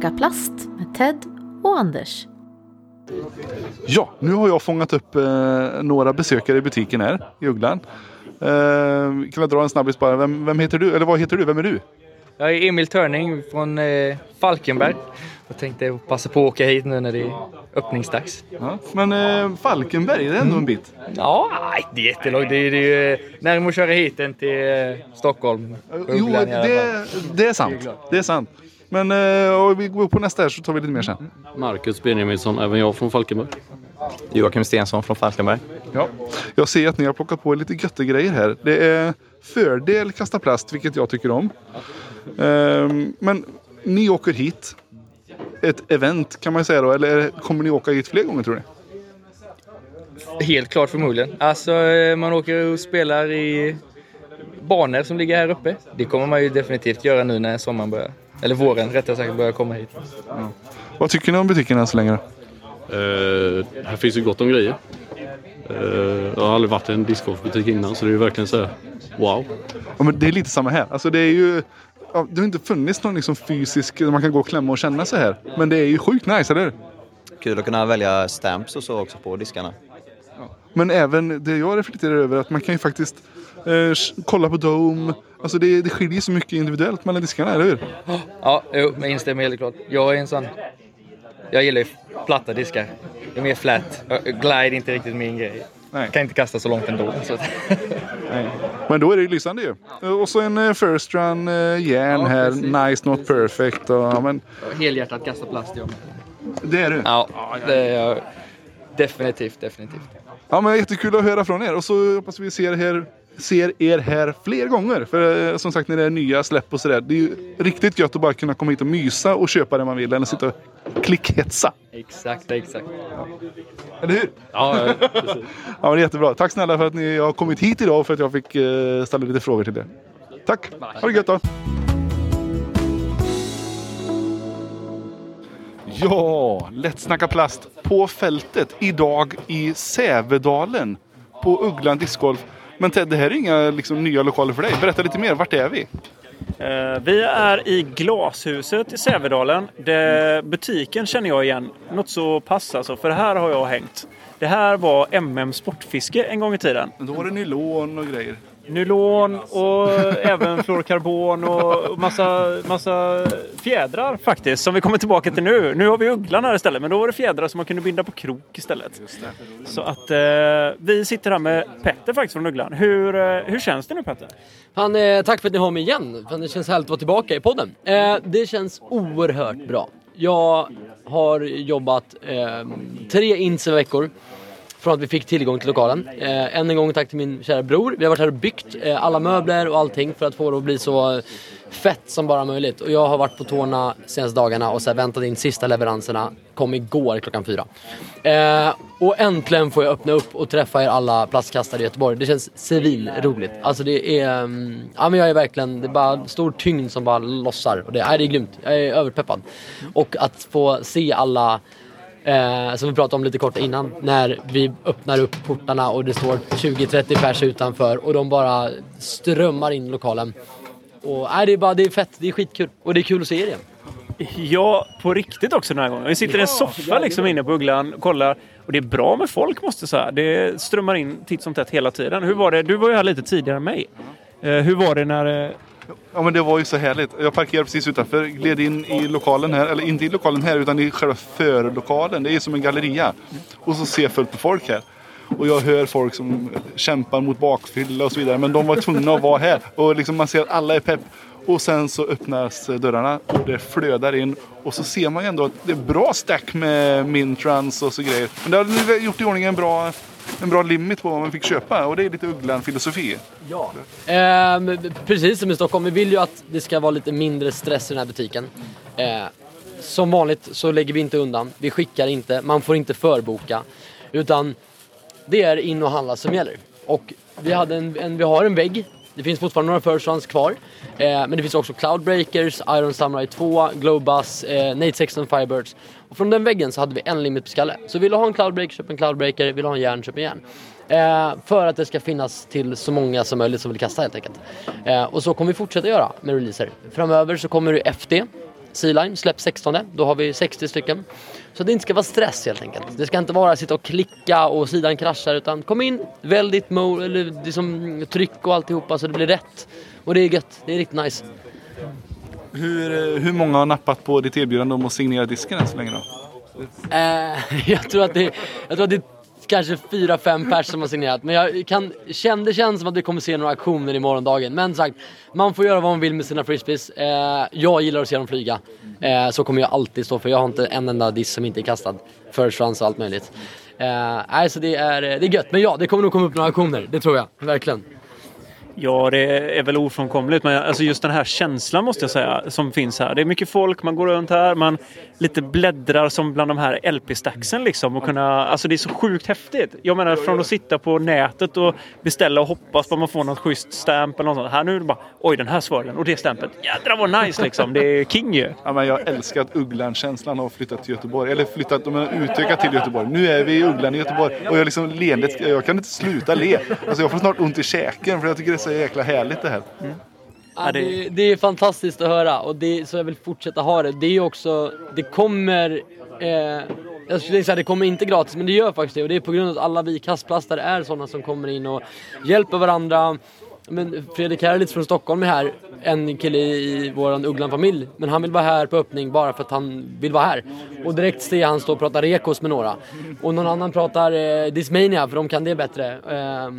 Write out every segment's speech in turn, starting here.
Snacka plast med Ted och Anders. Ja, nu har jag fångat upp eh, några besökare i butiken här i Ugglan. Eh, kan jag dra en snabbis bara? Vem, vem heter du? Eller vad heter du? Vem är du? Jag är Emil Törning från eh, Falkenberg. Jag tänkte passa på att åka hit nu när det är öppningsdags. Ja. Men eh, Falkenberg, det är ändå en bit. Ja, det är jättelångt. Det är, det är närmare att köra hit än till eh, Stockholm. Jo, det, det är sant. Det är sant. Men eh, och vi går på nästa här så tar vi lite mer sen. Marcus Benjaminsson, även jag från Falkenberg. Joakim Stensson från Falkenberg. Ja. Jag ser att ni har plockat på lite götte grejer här. Det är fördel kasta plast, vilket jag tycker om. Ehm, men ni åker hit. Ett event kan man säga då. Eller kommer ni åka hit fler gånger tror ni? Helt klart förmodligen. Alltså, eh, man åker och spelar i banor som ligger här uppe. Det kommer man ju definitivt göra nu när sommaren börjar. Eller våren rättare sagt börjar komma hit. Vad tycker ni om butiken än så länge? Eh, här finns ju gott om grejer. Eh, jag har aldrig varit i en discgolfbutik innan så det är ju verkligen så här, wow. Ja, men det är lite samma här. Alltså, det, är ju, ja, det har inte funnits någon liksom fysisk där man kan gå och klämma och känna så här. Men det är ju sjukt nice, eller? Kul att kunna välja stamps och så också på diskarna. Men även det jag reflekterar över att man kan ju faktiskt eh, kolla på Dome. Alltså det, det skiljer så mycket individuellt mellan diskarna, eller hur? Ja, jo, jag instämmer helt klart. Jag är en sån... Jag gillar ju platta diskar. Det är mer flat. Glide är inte riktigt min grej. Nej. Kan inte kasta så långt ändå. Så. Men då är det ju lysande ju. Och så en eh, first run eh, järn här. Nice not perfect. Och, ja, men, Helhjärtat kasta plast jag med. det är du. Ja, det är jag. Definitivt, definitivt. Ja, men jättekul att höra från er. Och så hoppas vi ser, här, ser er här fler gånger. För eh, som sagt när det är nya släpp och sådär. Det är ju riktigt gött att bara kunna komma hit och mysa och köpa det man vill. Eller sitta och klickhetsa. Exakt, exakt. Eller hur? Ja, precis. Ja, men det är jättebra. Tack snälla för att ni har kommit hit idag och för att jag fick eh, ställa lite frågor till er. Tack! Ha det gött då! Ja, lätt snacka plast på fältet idag i Sävedalen på Ugglan discgolf. Men Ted, det här är inga liksom, nya lokaler för dig. Berätta lite mer, vart är vi? Eh, Vi är i Glashuset i Sävedalen. Det, butiken känner jag igen. Något så pass alltså, för här har jag hängt. Det här var MM Sportfiske en gång i tiden. Då var det nylon och grejer. Nylon och även fluorkarbon och massa, massa fjädrar faktiskt som vi kommer tillbaka till nu. Nu har vi ugglan här istället men då var det fjädrar som man kunde binda på krok istället. Så att eh, vi sitter här med Petter faktiskt från Ugglan. Hur, eh, hur känns det nu Petter? Fan, eh, tack för att ni har mig igen. Fan, det känns härligt att vara tillbaka i podden. Eh, det känns oerhört bra. Jag har jobbat eh, tre intensiva veckor från att vi fick tillgång till lokalen. Eh, än en gång tack till min kära bror. Vi har varit här och byggt eh, alla möbler och allting för att få det att bli så fett som bara möjligt. Och jag har varit på tårna senaste dagarna och så här väntat in sista leveranserna. Kom igår klockan fyra. Eh, och äntligen får jag öppna upp och träffa er alla plastkastare i Göteborg. Det känns civilroligt. Alltså det är... Mm, ja men jag är verkligen... Det är bara stor tyngd som bara lossar. Och det, nej, det är grymt. Jag är överpeppad. Och att få se alla Eh, som vi pratade om lite kort innan. När vi öppnar upp portarna och det står 20-30 pers utanför och de bara strömmar in i lokalen. Och, nej, det är bara det är fett, det är skitkul. Och det är kul att se er igen. Ja, på riktigt också den här gången. Vi sitter i en soffa liksom inne på Ugglan och kollar. Och det är bra med folk måste jag säga. Det strömmar in titt som tätt hela tiden. Hur var det? Du var ju här lite tidigare än mig. Eh, hur var det när... Ja men det var ju så härligt. Jag parkerade precis utanför, gled in i lokalen här, eller inte i lokalen här utan i själva förlokalen. Det är som en galleria. Och så ser jag fullt med folk här. Och jag hör folk som kämpar mot bakfylla och så vidare. Men de var tvungna att vara här. Och liksom man ser att alla är pepp. Och sen så öppnas dörrarna och det flödar in. Och så ser man ju ändå att det är bra stack med mintrans och så grejer. Men det har gjort i ordning en bra, en bra limit på vad man fick köpa. Och det är lite Ugglan-filosofi. Ja. Ehm, precis som i Stockholm, vi vill ju att det ska vara lite mindre stress i den här butiken. Eh, som vanligt så lägger vi inte undan, vi skickar inte, man får inte förboka. Utan det är in och handla som gäller. Och vi, hade en, en, vi har en vägg, det finns fortfarande några first runs kvar. Eh, men det finns också Cloudbreakers, Iron Samurai 2, Globus, eh, Nate 16 Firebirds. Och från den väggen så hade vi en limit på skalle. Så vill du ha en Cloudbreaker, köp en Cloudbreaker. Vill du ha en järn, köp en järn. Eh, för att det ska finnas till så många som möjligt som vill kasta helt enkelt. Eh, och så kommer vi fortsätta göra med releaser. Framöver så kommer det FD. Sea Lime släpps 16. Då har vi 60 stycken. Så det inte ska vara stress helt enkelt. Det ska inte vara sitta och klicka och sidan kraschar utan kom in, välj ditt mo- eller liksom tryck och alltihopa så det blir rätt. Och det är gött, det är riktigt nice. Hur, eh, hur många har nappat på ditt erbjudande om att signera disken än så länge då? Eh, jag tror att det, jag tror att det är kanske fyra, fem pers som har signerat. Men jag kan, känn, det känns som att vi kommer se några aktioner i morgondagen. Men sagt, man får göra vad man vill med sina frisbees. Eh, jag gillar att se dem flyga. Eh, så kommer jag alltid stå för. Jag har inte en enda disk som inte är kastad. First runs och allt möjligt. Eh, nej, det är, eh, det är gött. Men ja, det kommer nog komma upp några aktioner. Det tror jag. Verkligen. Ja, det är väl ofrånkomligt. Men alltså just den här känslan måste jag säga som finns här. Det är mycket folk, man går runt här, man lite bläddrar som bland de här LP-stacksen liksom. Och kunna, alltså det är så sjukt häftigt. Jag menar från att sitta på nätet och beställa och hoppas på att man får något schysst stamp eller något sånt. Här nu är det bara oj den här svaren och det stampet. Jädrar vad nice liksom. Det är king ju. Ja, men jag älskar att Ugglan-känslan har flyttat till Göteborg. Eller flyttat, de har utökat till Göteborg. Nu är vi i Ugglan i Göteborg. Och jag liksom leendet, jag kan inte sluta le. Alltså jag får snart ont i käken för jag tycker det är så så jäkla härligt det här. Mm. Ja, det, det är fantastiskt att höra och det, så jag vill fortsätta ha det. Det är också, det kommer, eh, jag skulle säga det kommer inte gratis men det gör faktiskt det och det är på grund av att alla vi kastplastare är sådana som kommer in och hjälper varandra. Men Fredrik Herlitz från Stockholm är här, en kille i våran Ugglan-familj. Men han vill vara här på öppning bara för att han vill vara här. Och direkt ser jag han stå och prata rekos med några. Och någon annan pratar eh, Dismania för de kan det bättre. Eh,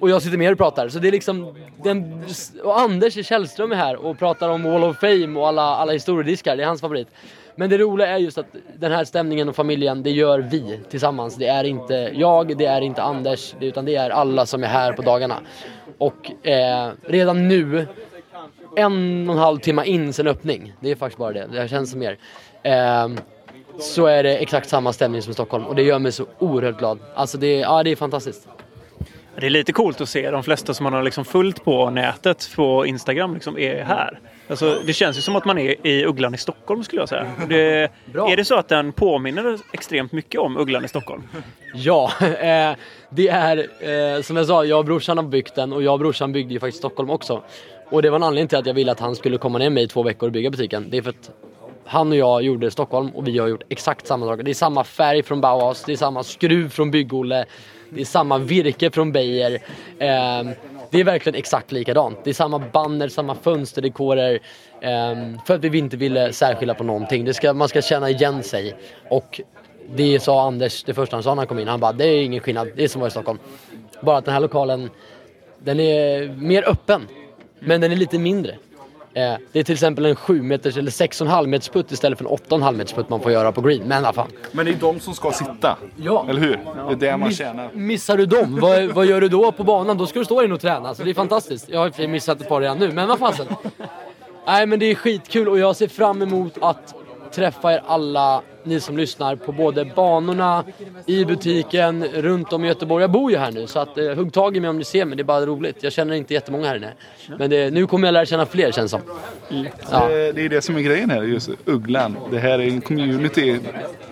och jag sitter med och pratar. Så det är liksom, den, och Anders Källström är här och pratar om Wall of Fame och alla, alla historiediskar. Det är hans favorit. Men det roliga är just att den här stämningen och familjen, det gör vi tillsammans. Det är inte jag, det är inte Anders, utan det är alla som är här på dagarna. Och eh, redan nu, en och en halv timme in sen öppning, det är faktiskt bara det, det känns som mer. Eh, så är det exakt samma stämning som i Stockholm och det gör mig så oerhört glad. Alltså det, ja, det är fantastiskt. Det är lite coolt att se de flesta som man har liksom följt på nätet på Instagram liksom är här. Alltså, det känns ju som att man är i Ugglan i Stockholm skulle jag säga. Det, är det så att den påminner extremt mycket om Ugglan i Stockholm? Ja, eh, det är eh, som jag sa, jag och brorsan har byggt den och jag och brorsan byggde ju faktiskt Stockholm också. Och det var en anledning till att jag ville att han skulle komma ner med mig i två veckor och bygga butiken. Det är för att han och jag gjorde Stockholm och vi har gjort exakt samma sak. Det är samma färg från Bauhaus, det är samma skruv från Bygg-Olle, det är samma virke från Beijer. Eh, det är verkligen exakt likadant. Det är samma banner, samma fönsterdekorer. Eh, för att vi inte ville särskilja på någonting. Det ska, man ska känna igen sig. Och det sa Anders det första han sa när han kom in. Han bara, det är ingen skillnad. Det är som att vara i Stockholm. Bara att den här lokalen, den är mer öppen. Men den är lite mindre. Eh, det är till exempel en 7 meters eller 6,5 meters putt istället för en 8,5 meters putt man får göra på green. Men fan. Men det är de som ska sitta. Ja. Eller hur? Det är det man Miss- tjänar. Missar du dem, vad, vad gör du då på banan? Då ska du stå in och träna. Så det är fantastiskt. Jag har missat ett par redan nu, men vad fasen. Nej men det är skitkul och jag ser fram emot att träffa er alla, ni som lyssnar, på både banorna, i butiken, runt om i Göteborg. Jag bor ju här nu så att eh, hugg tag i mig om ni ser mig, det är bara roligt. Jag känner inte jättemånga här inne. Men det, nu kommer jag lära känna fler känns som. Ja. Det, det är det som är grejen här, just Ugglan. Det här är en community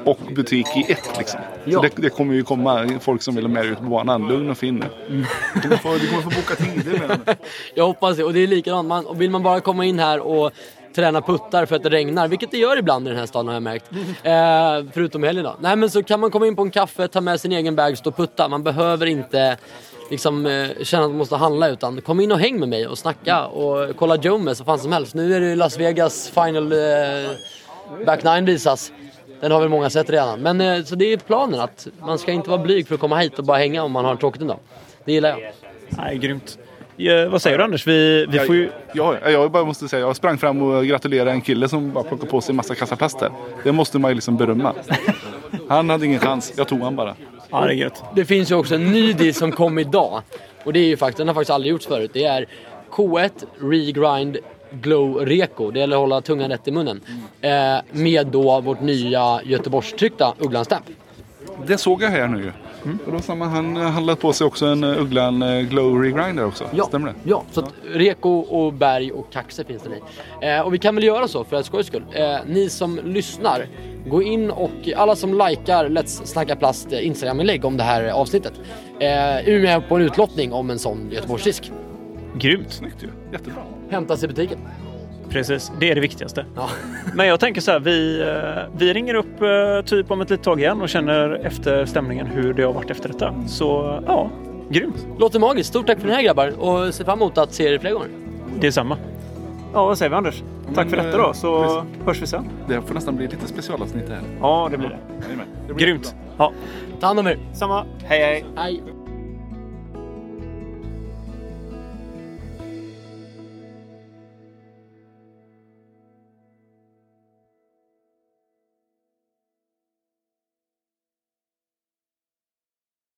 och butik i ett liksom. Ja. Så det, det kommer ju komma folk som vill ha med ut på banan. Lugn och fin nu. Du, kommer få, du kommer få boka tider med dem. Jag hoppas det. Och det är likadant. Man, och vill man bara komma in här och träna puttar för att det regnar, vilket det gör ibland i den här staden har jag märkt. Eh, förutom helgen då. Nej men så kan man komma in på en kaffe, ta med sin egen bag, stå och putta. Man behöver inte liksom eh, känna att man måste handla utan kom in och häng med mig och snacka och kolla Jomes och fan som helst. Nu är det ju Las Vegas final eh, back nine visas. Den har väl många sett redan. Men eh, så det är planen att man ska inte vara blyg för att komma hit och bara hänga om man har tråkigt en dag. Det gillar jag. Nej, grymt. Ja, vad säger du Anders? Vi, vi får ju... Ja, jag bara måste säga, jag sprang fram och gratulerade en kille som bara plockade på sig en massa kassaplast där. Det måste man ju liksom berömma. Han hade ingen chans, jag tog han bara. Ja, det är gött. Det finns ju också en ny disk som kom idag. Och det är ju faktiskt, den har faktiskt aldrig gjorts förut. Det är K1 Regrind Glow Reko. Det gäller att hålla tungan rätt i munnen. Eh, med då vårt nya Göteborgstryckta Ugglan-stamp. Det såg jag här nu ju. Och då man, han handlat på sig också en eh, Ugglan eh, Glow Regrinder också. Stämmer det? Ja, så att Reko och Berg och Kaxe finns det i. Eh, och vi kan väl göra så för att skojs skull. Eh, ni som lyssnar, gå in och alla som likar Let's Snacka Plast eh, Instagram-inlägg om det här avsnittet. Eh, är med på en utlottning om en sån Göteborgsdisk. Grymt. Snyggt ju. Jättebra. Hämtas i butiken. Precis, det är det viktigaste. Ja. Men jag tänker så här, vi, eh, vi ringer upp eh, typ om ett litet tag igen och känner efter stämningen hur det har varit efter detta. Så ja, grymt. Låter magiskt. Stort tack för den här grabbar och ser fram emot att se er fler gånger. Detsamma. Ja, vad säger vi Anders? Tack för men, detta då, så hörs vi sen. Det får nästan bli lite specialavsnitt här. Ja, det blir det. Det blir Grymt. Ja, Ta hand om er. samma. Hej hej. Hej.